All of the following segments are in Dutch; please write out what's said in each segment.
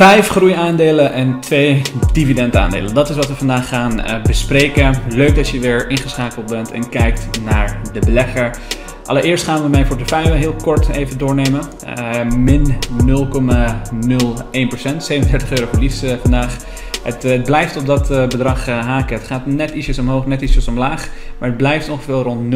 Vijf groeiaandelen en twee dividendaandelen. Dat is wat we vandaag gaan uh, bespreken. Leuk dat je weer ingeschakeld bent en kijkt naar de belegger. Allereerst gaan we mijn portefeuille heel kort even doornemen. Uh, min 0,01%, 37 euro verlies uh, vandaag. Het, het, blijft op dat bedrag haken. Het gaat net ietsjes omhoog, net ietsjes omlaag. Maar het blijft ongeveer rond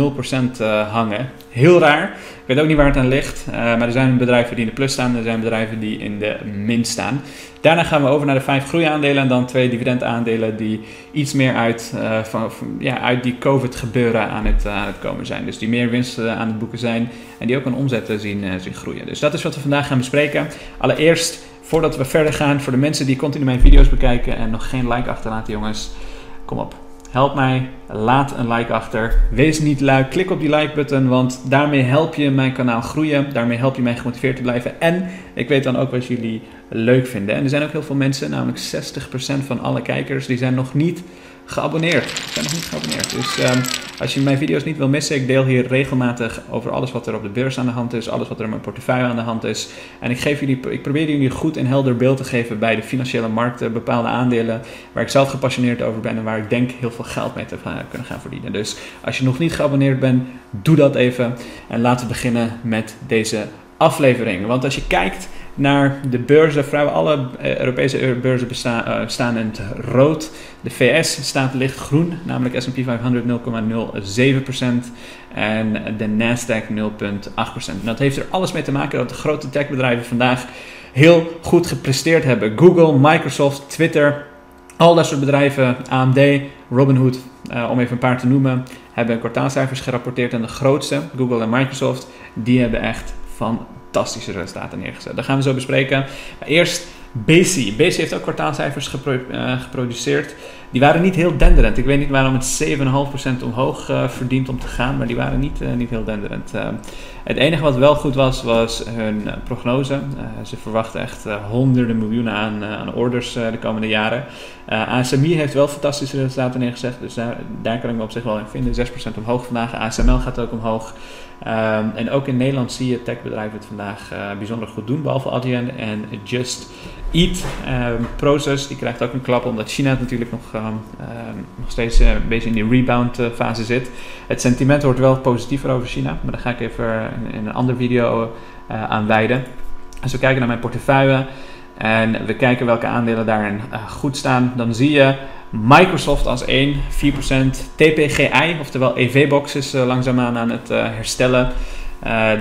0% hangen. Heel raar. Ik weet ook niet waar het aan ligt. Maar er zijn bedrijven die in de plus staan. Er zijn bedrijven die in de min staan. Daarna gaan we over naar de vijf groeiaandelen. En dan twee dividendaandelen die iets meer uit, van, ja, uit die COVID gebeuren aan het, komen zijn. Dus die meer winst aan het boeken zijn. En die ook een omzet zien, zien groeien. Dus dat is wat we vandaag gaan bespreken. Allereerst, voordat we verder gaan, voor de mensen die continu mijn video's bekijken en nog geen like achterlaten jongens. Kom op, Help mij, laat een like achter. Wees niet lui, klik op die like button, want daarmee help je mijn kanaal groeien. Daarmee help je mij gemotiveerd te blijven. En ik weet dan ook wat jullie leuk vinden. En er zijn ook heel veel mensen, namelijk 60% van alle kijkers, die zijn nog niet geabonneerd. Ik ben nog niet geabonneerd. Dus um, als je mijn video's niet wil missen, ik deel hier regelmatig over alles wat er op de beurs aan de hand is, alles wat er in mijn portefeuille aan de hand is. En ik, geef jullie, ik probeer jullie goed en helder beeld te geven bij de financiële markten, bepaalde aandelen waar ik zelf gepassioneerd over ben en waar ik denk heel veel geld mee te kunnen gaan verdienen. Dus als je nog niet geabonneerd bent, doe dat even. En laten we beginnen met deze aflevering. Want als je kijkt naar de beurzen. Vrijwel alle eh, Europese beurzen bestaan, uh, staan in het rood. De VS staat lichtgroen, namelijk S&P 500 0,07% en de Nasdaq 0,8%. En dat heeft er alles mee te maken dat de grote techbedrijven vandaag heel goed gepresteerd hebben. Google, Microsoft, Twitter, al dat soort bedrijven, AMD, Robinhood, uh, om even een paar te noemen, hebben kwartaalcijfers gerapporteerd. En de grootste, Google en Microsoft, die hebben echt van fantastische resultaten neergezet. Dat gaan we zo bespreken. Eerst BC. BC heeft ook kwartaalcijfers uh, geproduceerd. Die waren niet heel denderend. Ik weet niet waarom het 7,5% omhoog uh, verdient om te gaan, maar die waren niet, uh, niet heel denderend. het enige wat wel goed was, was hun prognose. ze verwachten echt honderden miljoenen aan, aan orders de komende jaren. ASMI heeft wel fantastische resultaten neergezet, dus daar, daar kan ik me op zich wel in vinden. 6% omhoog vandaag. ASML gaat ook omhoog. Um, en ook in Nederland zie je techbedrijven het vandaag uh, bijzonder goed doen, behalve Adyen en Just Eat. Um, Proces die krijgt ook een klap omdat China natuurlijk nog, um, nog steeds uh, een beetje in die rebound uh, fase zit. Het sentiment wordt wel positiever over China, maar daar ga ik even in, in een andere video aan wijden. Als we kijken naar mijn portefeuille en we kijken welke aandelen daarin goed staan, dan zie je Microsoft als 1, 4%. TPGI, oftewel EV-box, is uh, langzaamaan aan het uh, herstellen.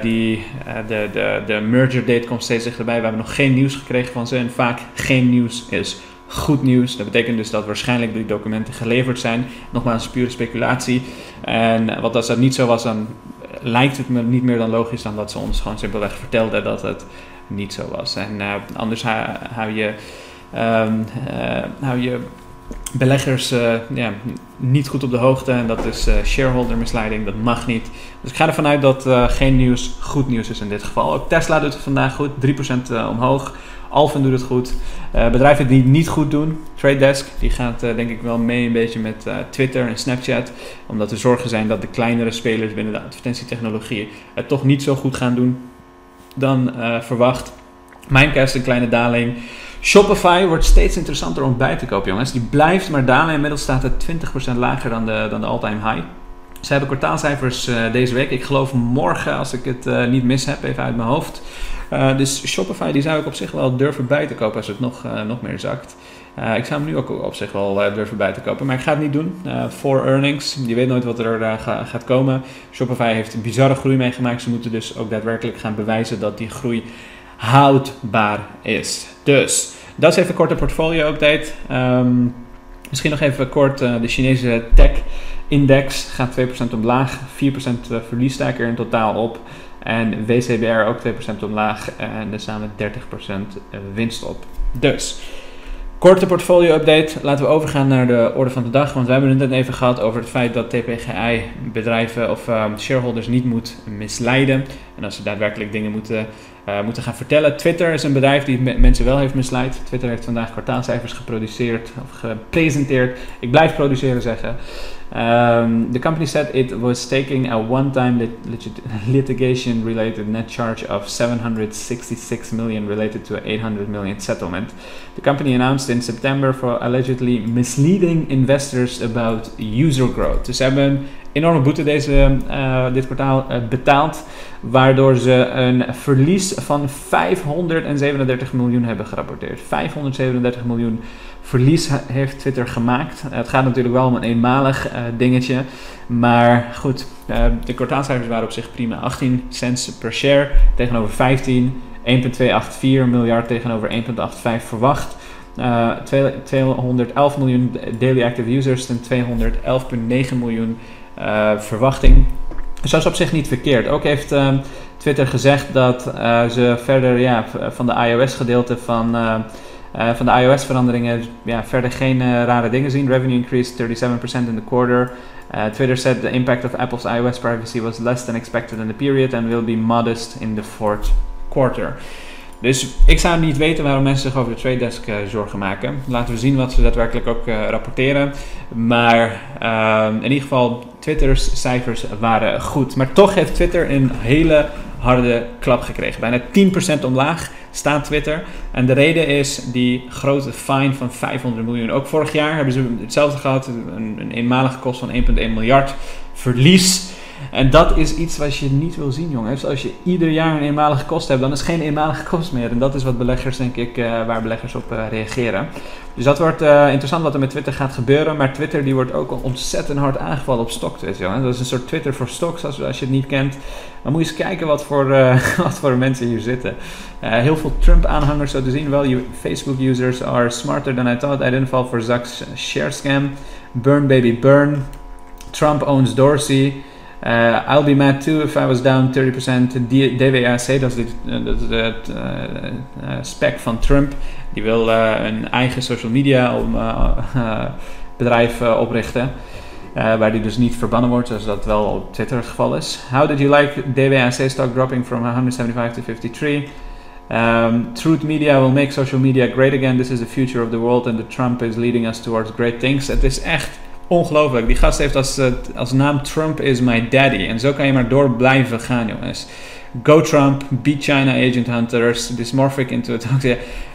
Die, de, de, de merger date komt steeds dichterbij. We hebben nog geen nieuws gekregen van ze. En vaak geen nieuws is goed nieuws. Dat betekent dus dat waarschijnlijk die documenten geleverd zijn. Nogmaals, pure speculatie. En wat als dat niet zo was, dan lijkt het me niet meer dan logisch dan dat ze ons gewoon simpelweg vertelden dat het niet zo was. En anders hou je, um, hou je beleggers ja, niet goed op de hoogte. En dat is shareholder misleiding. Dat mag niet. Dus ik ga ervan uit dat geen nieuws goed nieuws is in dit geval. Ook Tesla doet het vandaag goed. 3% omhoog. Alphen doet het goed. bedrijven die niet goed doen. Trade Desk die gaat denk ik wel mee een beetje met Twitter en Snapchat. Omdat er zorgen zijn dat de kleinere spelers binnen de advertentietechnologie het toch niet zo goed gaan doen dan verwacht. Mindcast een kleine daling. Shopify wordt steeds interessanter om bij te kopen, jongens. Die blijft maar dalen. Inmiddels staat het 20% lager dan de, dan de all-time high. Ze hebben kwartaalcijfers uh, deze week. Ik geloof morgen, als ik het uh, niet mis heb, even uit mijn hoofd. Uh, dus Shopify die zou ik op zich wel durven bij te kopen als het nog, nog meer zakt. Ik zou hem nu ook op zich wel durven bij te kopen. Maar ik ga het niet doen. voor earnings. Je weet nooit wat er ga, gaat komen. Shopify heeft een bizarre groei meegemaakt. Ze moeten dus ook daadwerkelijk gaan bewijzen dat die groei houdbaar is. Dus, dat is even korte portfolio update. Um, misschien nog even kort, de Chinese tech index gaat 2% omlaag, 4% eh, verlies daar in totaal op. En WCBR ook 2% omlaag en er we 30% winst op. Dus, korte portfolio update. Laten we overgaan naar de orde van de dag. Want we hebben het net even gehad over het feit dat TPGI bedrijven of um, shareholders niet moet misleiden. En als ze daadwerkelijk dingen moeten moeten gaan vertellen. Twitter is een bedrijf die mensen wel heeft misleid. Twitter heeft vandaag kwartaalcijfers geproduceerd of gepresenteerd. Ik blijf produceren zeggen. Um, the company said it was taking a one-time lit litigation-related net charge of 766 million related to an 800 million settlement. The company announced in September for allegedly misleading investors about user growth. Dus ze hebben een enorme boete deze, uh, dit kwartaal uh, betaald, waardoor ze een verlies van 537 miljoen hebben gerapporteerd. 537 miljoen verlies heeft Twitter gemaakt. het gaat natuurlijk wel om een eenmalig uh, dingetje. Maar goed, uh, de kwartaalcijfers waren op zich prima. 18 cents per share tegenover 15. 1,284 miljard tegenover 1,85 verwacht. Uh, 211 miljoen daily active users en 211,9 miljoen verwachting. Dus dat is op zich niet verkeerd. Ook heeft Twitter gezegd dat ze verder ja, van de iOS-gedeelte van uh, van de iOS-veranderingen ja, verder geen uh, rare dingen zien. Revenue increased 37% in the quarter. Twitter said the impact of Apple's iOS privacy was less than expected in the period and will be modest in the fourth quarter. Dus ik zou niet weten waarom mensen zich over de trade desk uh, zorgen maken. Laten we zien wat ze daadwerkelijk ook rapporteren. Maar uh, in ieder geval, Twitter's cijfers waren goed. Maar toch heeft Twitter een hele harde klap gekregen. Bijna 10% omlaag staat Twitter. En de reden is die grote fine van 500 miljoen. Ook vorig jaar hebben ze hetzelfde gehad. Een, een eenmalige kost van 1,1 miljard verlies. En dat is iets wat je niet wil zien, jongens. Als je ieder jaar een eenmalige kost hebt, dan is geen eenmalige kost meer. En dat is wat beleggers, denk ik, uh, waar beleggers op uh, reageren. Dus dat wordt uh, interessant wat er met Twitter gaat gebeuren. Maar Twitter die wordt ook ontzettend hard aangevallen op. Jongens. Dat is een soort Twitter voor stocks, als, als je het niet kent. Dan moet je eens kijken wat voor, wat voor mensen hier zitten. heel veel Trump-aanhangers, zo te zien. Wel, Facebook-users are smarter than I thought. I didn't fall for Zuck's share scam. Burn baby burn. Trump owns Dorsey. I'll be mad too if I was down 30%. DWAC, dat is, het spec van Trump. Die wil een eigen social media om, bedrijf oprichten. waar die dus niet verbannen wordt, zoals dat wel op Twitter het geval is. How did you like DWAC stock dropping from 175 to 53? Um, Truth Media will make social media great again. This is the future of the world and the Trump is leading us towards great things. Het is echt Ongelooflijk. Die gast heeft als, als naam Trump is my daddy. En zo kan je maar door blijven gaan, jongens. Go Trump, beat China agent hunters, dysmorphic into it.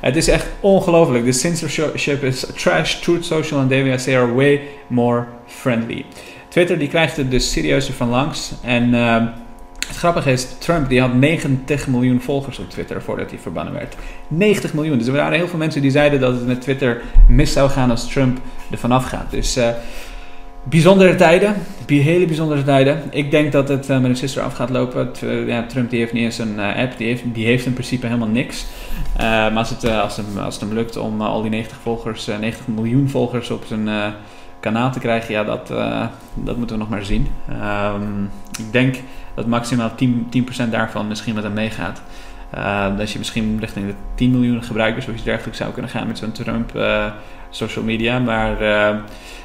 Het is echt ongelooflijk. The censorship is trash. Truth Social en DWAC are way more friendly. Twitter die krijgt het dus serieuzer van langs. En... Uh, het grappige is, Trump die had 90 miljoen volgers op Twitter voordat hij verbannen werd. 90 miljoen. Dus er waren heel veel mensen die zeiden dat het met Twitter mis zou gaan als Trump er vanaf gaat. Dus uh, bijzondere tijden. Hele bijzondere tijden. Ik denk dat het uh, met een sister af gaat lopen. Uh, ja, Trump die heeft niet eens een app. Die heeft, die heeft in principe helemaal niks. maar als het, als, hem, als het hem lukt om al die 90 volgers, 90 miljoen volgers op zijn kanaal te krijgen, ja, dat, dat moeten we nog maar zien. Um, ik denk dat maximaal 10%, 10 daarvan misschien met hem meegaat. Uh, dat je misschien richting de 10 miljoen gebruikers of iets dergelijks zou kunnen gaan met zo'n Trump uh, social media. Maar uh,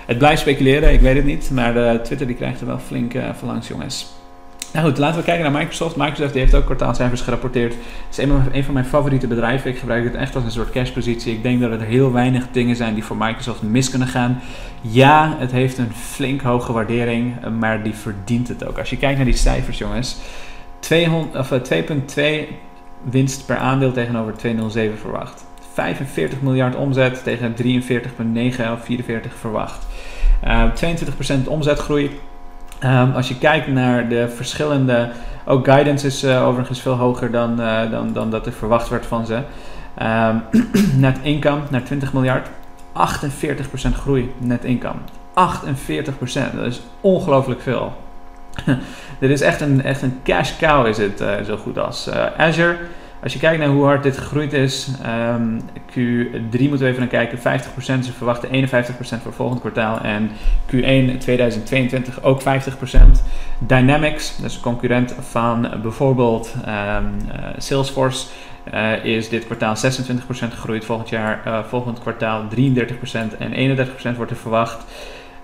het blijft speculeren, ik weet het niet. Maar Twitter die krijgt er wel flink van langs, jongens. Nou goed, laten we kijken naar Microsoft. Microsoft die heeft ook kwartaalcijfers gerapporteerd. Het is een, van mijn favoriete bedrijven. Ik gebruik het echt als een soort cashpositie. Ik denk dat er heel weinig dingen zijn die voor Microsoft mis kunnen gaan. Ja, het heeft een flink hoge waardering, maar die verdient het ook. Als je kijkt naar die cijfers, jongens. 2,2 eh, winst per aandeel tegenover 2,07 verwacht. 45 miljard omzet tegen 43,9 of 44 verwacht. Uh, eh, 22% omzetgroei Um, als je kijkt naar de verschillende. Ook guidance is uh, overigens veel hoger dan, uh, dan, dan dat er verwacht werd van ze. Um, net income naar 20 miljard. 48% groei net income. 48%, dat is ongelooflijk veel. Dit is echt een, echt een cash cow, is het uh, zo goed als. Azure als je kijkt naar hoe hard dit gegroeid is, um, Q3 moeten we even naar kijken, 50%, ze verwachten 51% voor het volgende kwartaal en Q1 2022 ook 50%. Dynamics, een concurrent van bijvoorbeeld um, uh, Salesforce, is dit kwartaal 26% gegroeid, volgend jaar, volgend kwartaal 33% en 31% wordt er verwacht.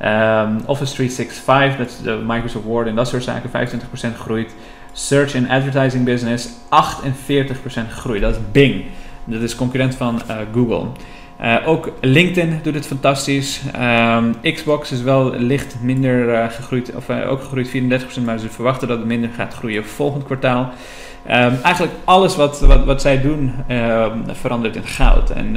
Um, Office 365, dat is de Microsoft Word en dat soort zaken, 25% groeit. search and advertising business 48% groei. Dat is Bing. Dat is concurrent van Google. Uh, ook LinkedIn doet het fantastisch. Um, Xbox is wel licht minder uh, gegroeid, of ook gegroeid 34%, maar ze verwachten dat het minder gaat groeien volgend kwartaal. Um, eigenlijk alles wat, wat, wat zij doen ehm, verandert in goud. En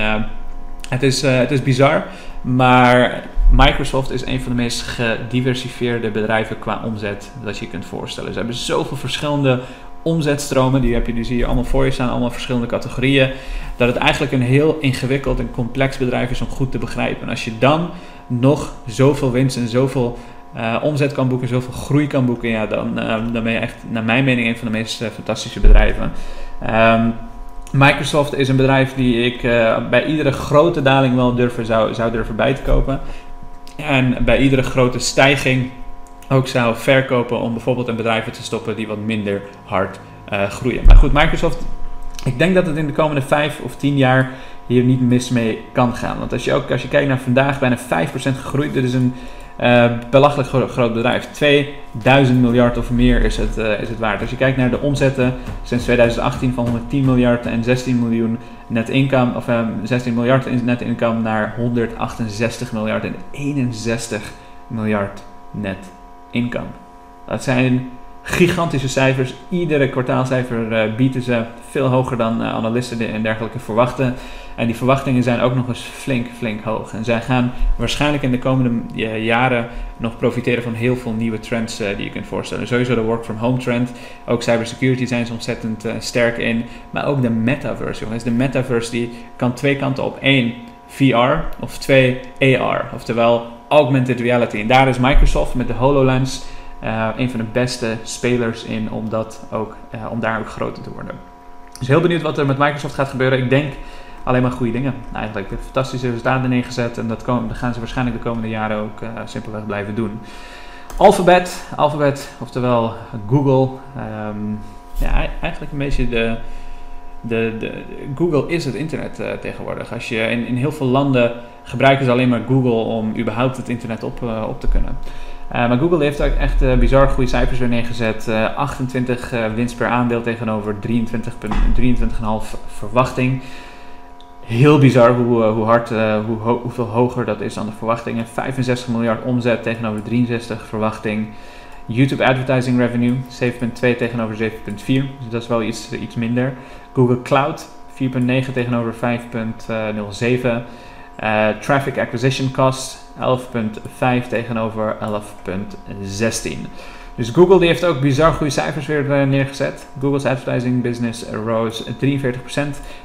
het, is, het is bizar, maar Microsoft is een van de meest gediversifieerde bedrijven qua omzet dat je kunt voorstellen. Ze hebben zoveel verschillende omzetstromen, die, heb je, die zie je allemaal voor je staan, allemaal verschillende categorieën. Dat het eigenlijk een heel ingewikkeld en complex bedrijf is om goed te begrijpen. En als je dan nog zoveel winst en zoveel uh, omzet kan boeken, zoveel groei kan boeken, ja, dan, uh, dan ben je echt, naar mijn mening, een van de meest fantastische bedrijven. Um, Microsoft is een bedrijf die ik bij iedere grote daling wel durven, zou, zou durven bij te kopen. En bij iedere grote stijging ook zou verkopen om bijvoorbeeld in bedrijven te stoppen die wat minder hard uh, groeien. Maar goed, Microsoft, ik denk dat het in de komende 5 of 10 jaar hier niet mis mee kan gaan. Want als je ook als je kijkt naar vandaag, bijna 5% gegroeid. Dit is een uh, belachelijk groot, bedrijf. 2000 miljard of meer is het, uh, is het waard. Als je kijkt naar de omzetten sinds 2018 van 110 miljard en 16 miljoen net of 16 miljard net income naar 168 miljard en 61 miljard net income. Dat zijn gigantische cijfers. Iedere kwartaalcijfer uh, bieden ze veel hoger dan uh, analisten en dergelijke verwachten. En die verwachtingen zijn ook nog eens flink, flink hoog. En zij gaan waarschijnlijk in de komende uh, jaren nog profiteren van heel veel nieuwe trends die je kunt voorstellen. Sowieso de work from home trend. Ook cybersecurity zijn ze ontzettend sterk in. Maar ook de metaverse, jongens. De metaverse die kan twee kanten op. één VR of twee AR. Oftewel augmented reality. En daar is Microsoft met de HoloLens uh, een van de beste spelers in om, dat ook, uh, om daar ook groter te worden. Dus heel benieuwd wat er met Microsoft gaat gebeuren. Ik denk alleen maar goede dingen. Eigenlijk fantastische resultaten neergezet en dat, komen, gaan ze waarschijnlijk de komende jaren ook uh, simpelweg blijven doen. Alphabet, Alphabet, oftewel Google. Um, ja, eigenlijk een beetje de, de, de, Google is het internet tegenwoordig. Als je in, in heel veel landen gebruiken ze alleen maar Google om überhaupt het internet op, op te kunnen. Uh, maar Google heeft ook echt bizar goede cijfers weer neergezet. 28 winst per aandeel tegenover 23,5 verwachting. Heel bizar hoe, hoe hard, hoe ho hoeveel hoger dat is dan de verwachtingen. 65 miljard omzet tegenover 63 verwachting. YouTube advertising revenue 7,2 tegenover 7,4. Dus dat is wel iets, iets minder. Google Cloud 4,9 tegenover 5,07. Uh, traffic acquisition cost 11,5 tegenover 11,16. Dus Google die heeft ook bizar goede cijfers weer uh, neergezet. Google's advertising business rose 43%.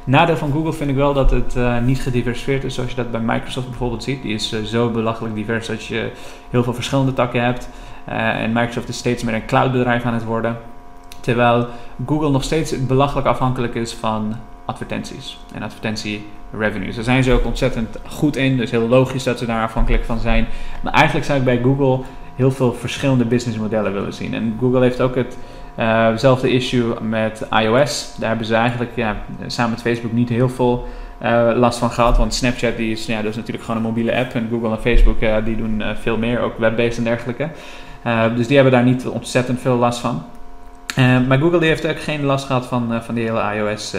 Nadeel van Google vind ik wel dat het uh, niet gediversifieerd is zoals je dat bij Microsoft bijvoorbeeld ziet. Die is uh, zo belachelijk divers dat je heel veel verschillende takken hebt. en Microsoft is steeds meer een cloudbedrijf aan het worden. Terwijl Google nog steeds belachelijk afhankelijk is van advertenties en advertentie revenues. Daar zijn ze ook ontzettend goed in, dus heel logisch dat ze daar afhankelijk van zijn. Maar eigenlijk zou ik bij Google heel veel verschillende businessmodellen willen zien. En Google heeft ook hetzelfde uh issue met iOS. Daar hebben ze eigenlijk ja, samen met Facebook niet heel veel uh, last van gehad. Want Snapchat die is, ja, dat is natuurlijk gewoon een mobiele app. En Google en Facebook uh, die doen veel meer, ook web-based en dergelijke. dus die hebben daar niet ontzettend veel last van. Maar Google die heeft ook geen last gehad van, van die hele iOS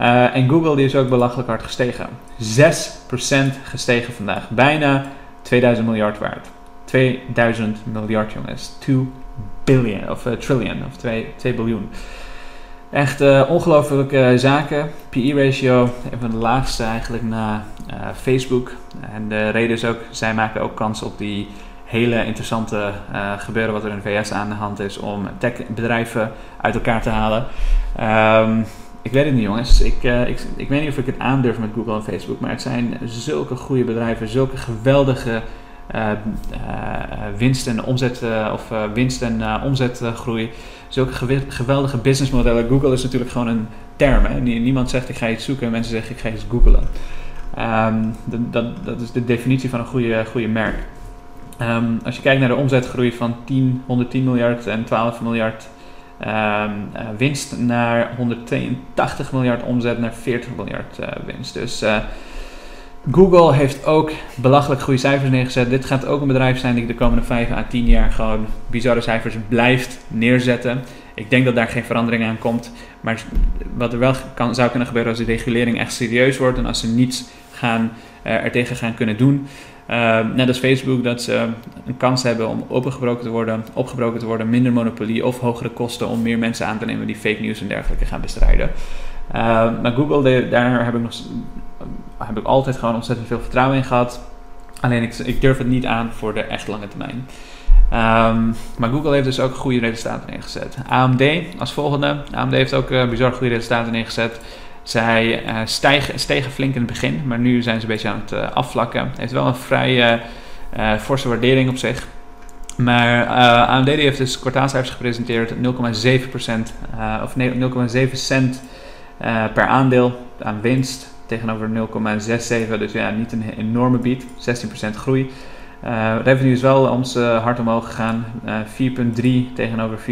uh, gebeuren. en Google die is ook belachelijk hard gestegen. 6% gestegen vandaag. Bijna 2000 miljard waard. 2000 miljard jongens. 2 billion of trillion of 2, 2 biljoen. Echt ongelooflijke zaken. PE ratio, een van de laagste eigenlijk na Facebook. En de reden is ook, zij maken ook kans op die hele interessante uh, gebeuren wat er in de VS aan de hand is om techbedrijven uit elkaar te halen. Um, ik weet het niet jongens, ik, uh, ik, ik weet niet of ik het aandurf met Google en Facebook, maar het zijn zulke goede bedrijven, zulke geweldige uh, winst en omzet of winst en omzetgroei, zulke geweldige businessmodellen. Google is natuurlijk gewoon een term. Hè? Niemand zegt ik ga iets zoeken, mensen zeggen ik ga iets googlen. Um, dat, dat is de definitie van een goede, goede merk. Um, als je kijkt naar de omzetgroei van 10, 110 miljard en 12 miljard um, uh, winst naar 182 miljard omzet naar 40 miljard uh, winst. Dus uh, Google heeft ook belachelijk goede cijfers neergezet. Dit gaat ook een bedrijf zijn die de komende 5 à 10 jaar gewoon bizarre cijfers blijft neerzetten. Ik denk dat daar geen verandering aan komt. Maar wat er wel kan, zou kunnen gebeuren als de regulering echt serieus wordt en als ze niets gaan, er tegen gaan kunnen doen. Uh, net als Facebook, dat ze een kans hebben om opengebroken te worden, opgebroken te worden, minder monopolie of hogere kosten om meer mensen aan te nemen die fake news en dergelijke gaan bestrijden. Uh, maar Google, daar heb ik, nog, heb ik altijd gewoon ontzettend veel vertrouwen in gehad. Alleen ik, ik durf het niet aan voor de echt lange termijn. Um, maar Google heeft dus ook goede resultaten neergezet. AMD als volgende. AMD heeft ook uh, bizar goede resultaten neergezet. Zij uh, stijgen, stegen flink in het begin, maar nu zijn ze een beetje aan het uh, afvlakken. Heeft wel een vrij forse waardering op zich. Maar AMD heeft dus kwartaalcijfers gepresenteerd, 0,7% of 0,7 cent per aandeel aan winst tegenover 0,67. Dus ja, niet een enorme beat, 16% groei. Uh, revenue is wel ons uh, hard omhoog gegaan. Uh, 4,3 tegenover 4,12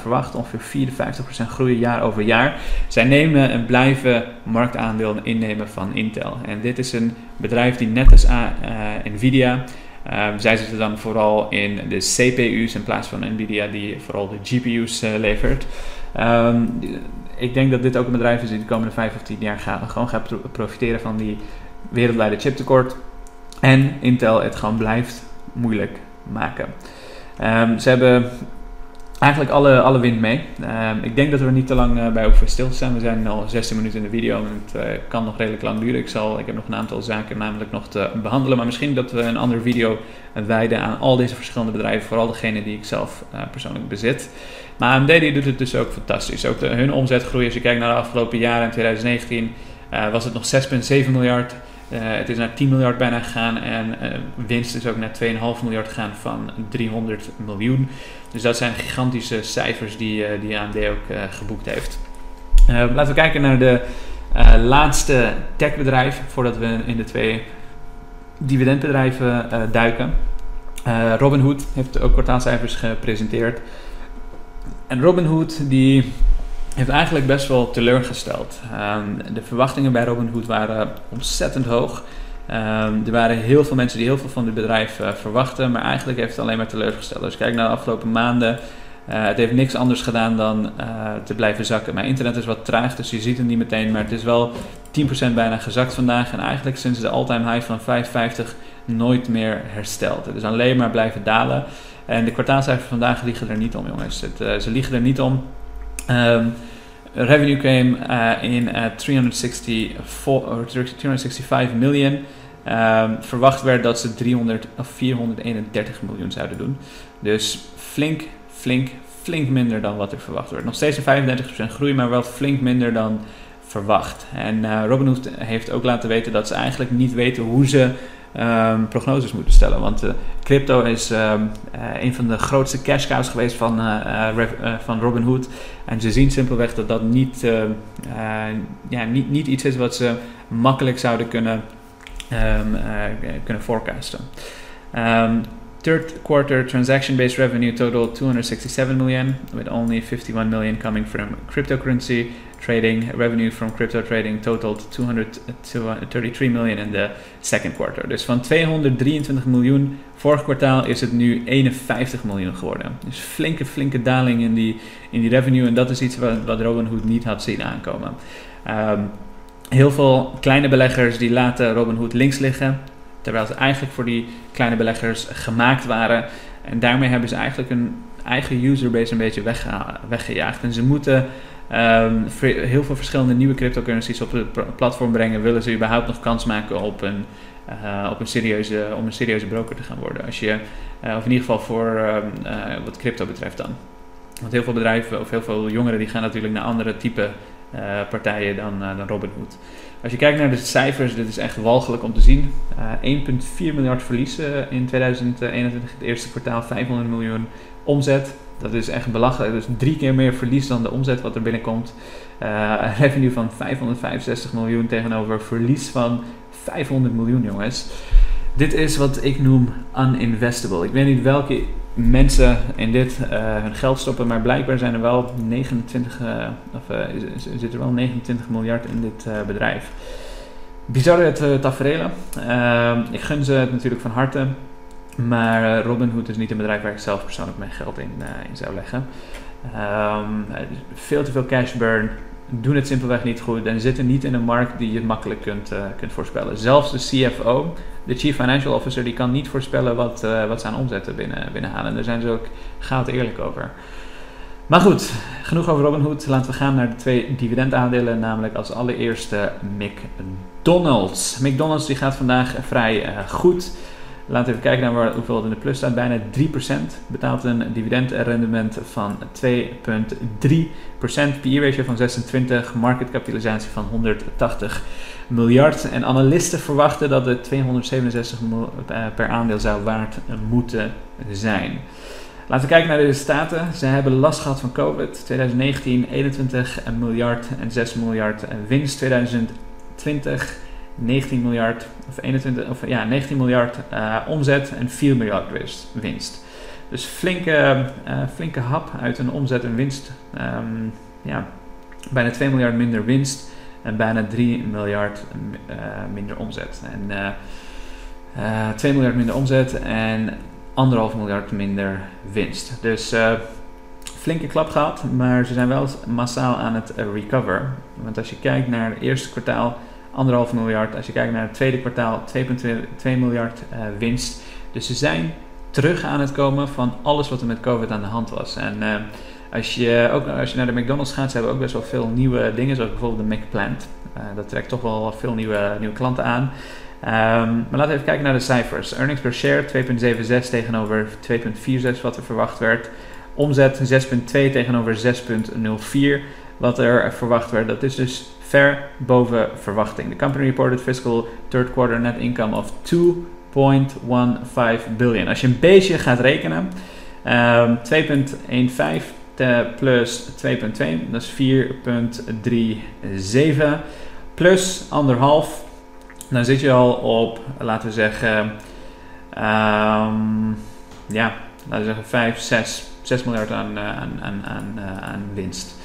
verwacht. Ongeveer 54% groeien jaar over jaar. Zij nemen en blijven marktaandeel innemen van Intel. En dit is een bedrijf die net als Nvidia. zij zitten dan vooral in de CPU's in plaats van Nvidia die vooral de GPU's levert. Um, ik denk dat dit ook een bedrijf is die de komende 5 of 10 jaar gewoon gaat profiteren van die wereldwijde chiptekort. En Intel het gewoon blijft moeilijk maken. Um, ze hebben eigenlijk alle, alle wind mee. Um, ik denk dat we niet te lang uh, bij stil staan. We zijn al 16 minuten in de video en het uh, kan nog redelijk lang duren. Ik, zal, ik heb nog een aantal zaken namelijk nog te behandelen. Maar misschien dat we een andere video wijden aan al deze verschillende bedrijven. Vooral degene die ik zelf persoonlijk bezit. Maar AMD die doet het dus ook fantastisch. Ook hun omzetgroei, als je kijkt naar de afgelopen jaren in 2019, was het nog 6,7 miljard. Uh, het is naar 10 miljard bijna gegaan en uh, winst is ook naar 2,5 miljard gegaan van 300 miljoen. Dus dat zijn gigantische cijfers die, uh, die AMD ook geboekt heeft. laten we kijken naar de laatste techbedrijf voordat we in de twee dividendbedrijven duiken. Robinhood heeft ook kwartaalcijfers gepresenteerd. En Robinhood die heeft eigenlijk best wel teleurgesteld. Um, de verwachtingen bij Robinhood waren ontzettend hoog. Um, er waren heel veel mensen die heel veel van dit bedrijf uh, verwachten, maar eigenlijk heeft het alleen maar teleurgesteld. Als je kijkt naar de afgelopen maanden, uh, het heeft niks anders gedaan dan uh, te blijven zakken. Mijn internet is wat traag, dus je ziet het niet meteen, maar het is wel 10% bijna gezakt vandaag. En eigenlijk sinds de all-time high van 5,50 nooit meer hersteld. Het is alleen maar blijven dalen. En de kwartaalcijfers vandaag liegen er niet om, jongens. Het, ze liegen er niet om. Um, revenue came uh, in at 364, 365 million. Um, verwacht werd dat ze 300 of 431 miljoen zouden doen. Dus flink, flink, flink minder dan wat er verwacht werd. Nog steeds een 35% groei, maar wel flink minder dan verwacht. En uh, Robinhood heeft ook laten weten dat ze eigenlijk niet weten hoe ze um, prognoses moeten stellen. Want uh, crypto is um, uh, een van de grootste cash cows geweest van, uh, van Robinhood. En ze zien simpelweg dat dat niet, ja, niet, niet iets is wat ze makkelijk zouden kunnen, um, kunnen forecasten. Third quarter transaction-based revenue totaled 267 million, with only 51 million coming from cryptocurrency trading revenue from crypto trading totaled 233 million in de second quarter. Dus van 223 miljoen vorig kwartaal is het nu 51 miljoen geworden. Dus flinke, flinke daling in die, in die revenue. En dat is iets wat, Robinhood niet had zien aankomen. Um, heel veel kleine beleggers die laten Robinhood links liggen. Terwijl ze eigenlijk voor die kleine beleggers gemaakt waren. En daarmee hebben ze eigenlijk een eigen userbase een beetje weggejaagd. En ze moeten um, heel veel verschillende nieuwe cryptocurrencies op het platform brengen, willen ze überhaupt nog kans maken op een, uh, op een serieuze, om een serieuze broker te gaan worden. Als je, uh, of in ieder geval voor uh, wat crypto betreft dan. Want heel veel bedrijven of heel veel jongeren die gaan natuurlijk naar andere type partijen dan, dan Robinhood. Als je kijkt naar de cijfers, dit is echt walgelijk om te zien. 1,4 miljard verliezen in 2021, het eerste kwartaal 500 miljoen omzet. Dat is echt belachelijk. Dus drie keer meer verlies dan de omzet wat er binnenkomt. Uh, revenue van 565 miljoen tegenover verlies van 500 miljoen, jongens. Dit is wat ik noem uninvestable. Ik weet niet welke mensen in dit uh, hun geld stoppen, maar blijkbaar zijn er wel 29, uh, eh, of, zit er wel 29 miljard in dit bedrijf. Bizarre uh, tafereelen. ik gun ze het natuurlijk van harte. Maar uh, Robinhood is niet een bedrijf waar ik zelf persoonlijk mijn geld in, uh, in zou leggen. Ehm, veel te veel cash burn. Doen het simpelweg niet goed en zitten niet in een markt die je makkelijk kunt, uh, kunt voorspellen. Zelfs de CFO, de Chief Financial Officer, die kan niet voorspellen wat, uh, wat ze aan omzetten binnen, binnenhalen. Daar zijn ze ook goud eerlijk over. Maar goed, genoeg over Robinhood. Laten we gaan naar de twee dividendaandelen, namelijk als allereerste McDonald's. McDonald's die gaat vandaag vrij uh, goed. Laten we even kijken naar waar, hoeveel het in de plus staat. Bijna 3%. Betaalt een dividendrendement van 2,3%. PE-ratio van 26. Marketkapitalisatie van 180 miljard. En analisten verwachten dat het 267 eh, per aandeel zou waard moeten zijn. Laten we kijken naar de resultaten. Ze hebben last gehad van COVID. 2019 21 miljard en 6 miljard winst. 2020 19 miljard, of 21, of ja, 19 miljard uh, omzet en 4 miljard winst. Dus flinke, uh, flinke hap uit een omzet en winst. Um, ja, bijna 2 miljard minder winst en bijna 3 miljard uh, minder omzet. En 2 miljard minder omzet en 1,5 miljard minder winst. Dus flinke klap gehad, maar ze zijn wel massaal aan het recover. Want als je kijkt naar het eerste kwartaal anderhalf miljard. Als je kijkt naar het tweede kwartaal, 2,2 miljard uh, winst. Dus ze zijn terug aan het komen van alles wat er met COVID aan de hand was. En uh, als, je, ook, als je naar de McDonald's gaat, ze hebben ook best wel veel nieuwe dingen, zoals bijvoorbeeld de McPlant. Uh, dat trekt toch wel veel nieuwe, nieuwe klanten aan. Um, maar laten we even kijken naar de cijfers. Earnings per share 2,76 tegenover 2,46 wat er verwacht werd. Omzet 6,2 tegenover 6,04 wat er verwacht werd. Dat is dus ver boven verwachting. The company reported fiscal third quarter net income of 2.15 billion. Als je een beetje gaat rekenen, um, 2.15 plus 2.2, dat is 4.37 plus anderhalf. Dan zit je al op, laten we zeggen, um, ja, laten we zeggen 5, 6, 6 miljard aan, aan, aan, aan, aan winst.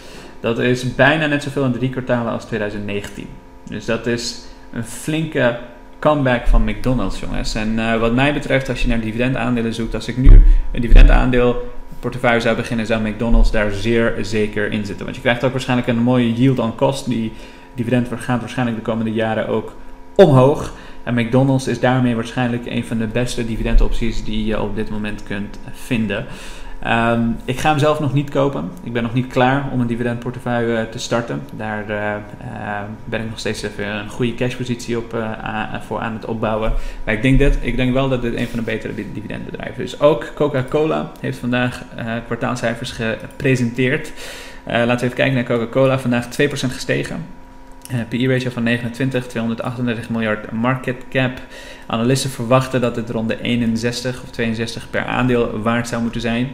Dat is bijna net zoveel in drie kwartalen als 2019. Dus dat is een flinke comeback van McDonald's, jongens. En uh, wat mij betreft, als je naar dividendaandelen zoekt, als ik nu een dividendaandeel portefeuille zou beginnen, zou McDonald's daar zeer zeker in zitten. Want je krijgt ook waarschijnlijk een mooie yield on cost. Die dividend gaat waarschijnlijk de komende jaren ook omhoog. En McDonald's is daarmee waarschijnlijk een van de beste dividendopties die je op dit moment kunt vinden. Um, ik ga hem zelf nog niet kopen. Ik ben nog niet klaar om een dividendportefeuille eh, te starten. Daar uh, uh, ben ik nog steeds even een goede cashpositie op, voor aan het opbouwen. Maar ik denk, dat, ik denk wel dat dit een van de betere dividendbedrijven is. Ook Coca-Cola heeft vandaag kwartaalcijfers gepresenteerd. laten we even kijken naar Coca-Cola. Vandaag 2% gestegen. Uh, PE-ratio van 29, 238 miljard market cap. Analisten verwachten dat het rond de 61 of 62 per aandeel waard zou moeten zijn.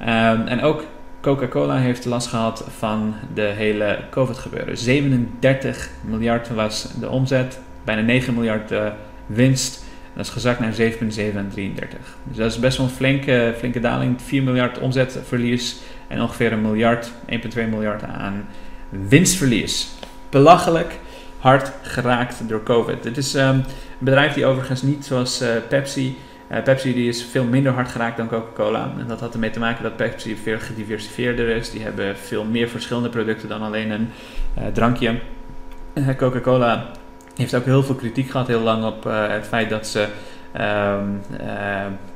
Um, en ook Coca-Cola heeft last gehad van de hele COVID-gebeuren. 37 miljard was de omzet, bijna 9 miljard uh, winst. Dat is gezakt naar 7,733. Dus dat is best wel een flinke, flinke daling. 4 miljard omzetverlies en ongeveer een miljard, 1,2 miljard aan winstverlies belachelijk hard geraakt door COVID. Het is um, een bedrijf die overigens niet zoals uh, Pepsi. Uh, Pepsi die is veel minder hard geraakt dan Coca-Cola. En dat had ermee te maken dat Pepsi veel gediversifieerder is. Die hebben veel meer verschillende producten dan alleen een uh, drankje. Coca-Cola heeft ook heel veel kritiek gehad heel lang op het feit dat ze of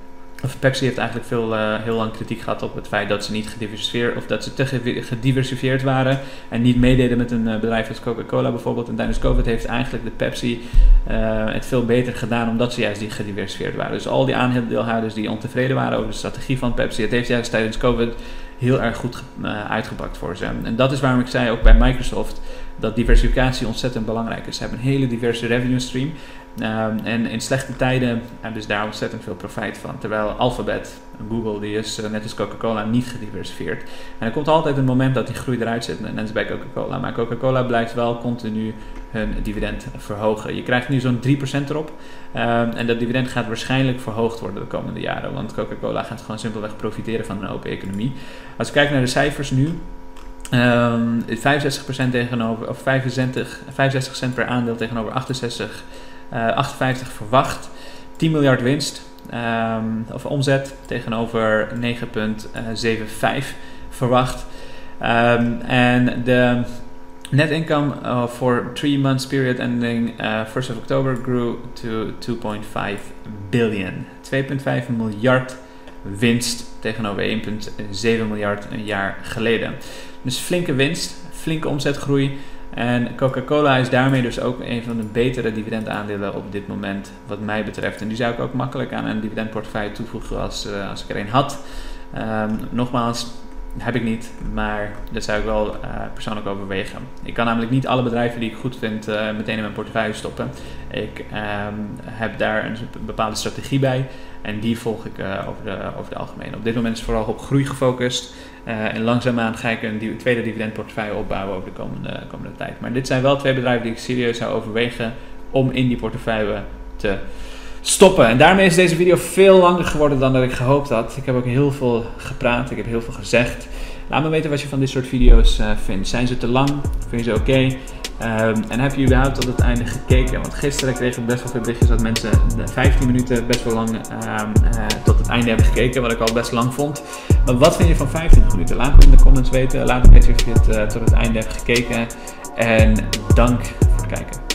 Pepsi heeft eigenlijk veel, uh, heel lang kritiek gehad op het feit dat ze niet gediversifieerd of dat ze te gediversifieerd waren en niet meededen met een uh, bedrijf als Coca-Cola bijvoorbeeld. En tijdens COVID heeft eigenlijk de Pepsi uh, het veel beter gedaan omdat ze juist niet gediversifieerd waren. Dus al die aandeelhouders die ontevreden waren over de strategie van Pepsi, het heeft juist tijdens COVID heel erg goed uitgepakt voor ze. En dat is waarom ik zei ook bij Microsoft dat diversificatie ontzettend belangrijk is. Ze hebben een hele diverse revenue stream. Um, en in slechte tijden hebben dus daar ontzettend veel profijt van. Terwijl Alphabet, Google, die is uh, net als Coca-Cola niet gediversifieerd. En er komt altijd een moment dat die groei eruit zit, net als bij Coca-Cola. Maar Coca-Cola blijft wel continu hun dividend verhogen. Je krijgt nu zo'n 3% erop. Um, en dat dividend gaat waarschijnlijk verhoogd worden de komende jaren. Want Coca-Cola gaat gewoon simpelweg profiteren van een open economie. Als je kijkt naar de cijfers nu, Um, 65% tegenover, of 65, 65 cent per aandeel tegenover 68 uh, 58 verwacht. 10 miljard winst um, of omzet tegenover 9,75 verwacht. Ehm, en de net income for three months period ending uh, 1st of October grew to 2.5 billion. 2,5 miljard winst tegenover 1,7 miljard een jaar geleden. Dus flinke winst, flinke omzetgroei. En Coca-Cola is daarmee dus ook een van de betere dividendaandelen op dit moment, wat mij betreft. En die zou ik ook makkelijk aan een dividendportefeuille toevoegen als, uh, als ik er een had. Um, nogmaals, heb ik niet, maar dat zou ik wel uh, persoonlijk overwegen. Ik kan namelijk niet alle bedrijven die ik goed vind uh, meteen in mijn portefeuille stoppen. Ik um, heb daar een bepaalde strategie bij en die volg ik uh, over, de, over de algemeen. Op dit moment is het vooral op groei gefocust. en langzaamaan ga ik een tweede dividendportefeuille opbouwen over de komende, komende tijd. Maar dit zijn wel twee bedrijven die ik serieus zou overwegen om in die portefeuille te stoppen. En daarmee is deze video veel langer geworden dan dat ik gehoopt had. Ik heb ook heel veel gepraat, ik heb heel veel gezegd. Laat me weten wat je van dit soort video's uh, vindt. Zijn ze te lang? Vind je ze oké? Um, en heb je überhaupt tot het einde gekeken? Want gisteren kreeg ik best wel veel berichtjes dat mensen de 15 minuten best wel lang um, uh, tot het einde hebben gekeken, wat ik al best lang vond. Maar wat vind je van 25 minuten? Laat me in de comments weten. Laat me weten of je het uh, tot het einde hebt gekeken. En dank voor het kijken.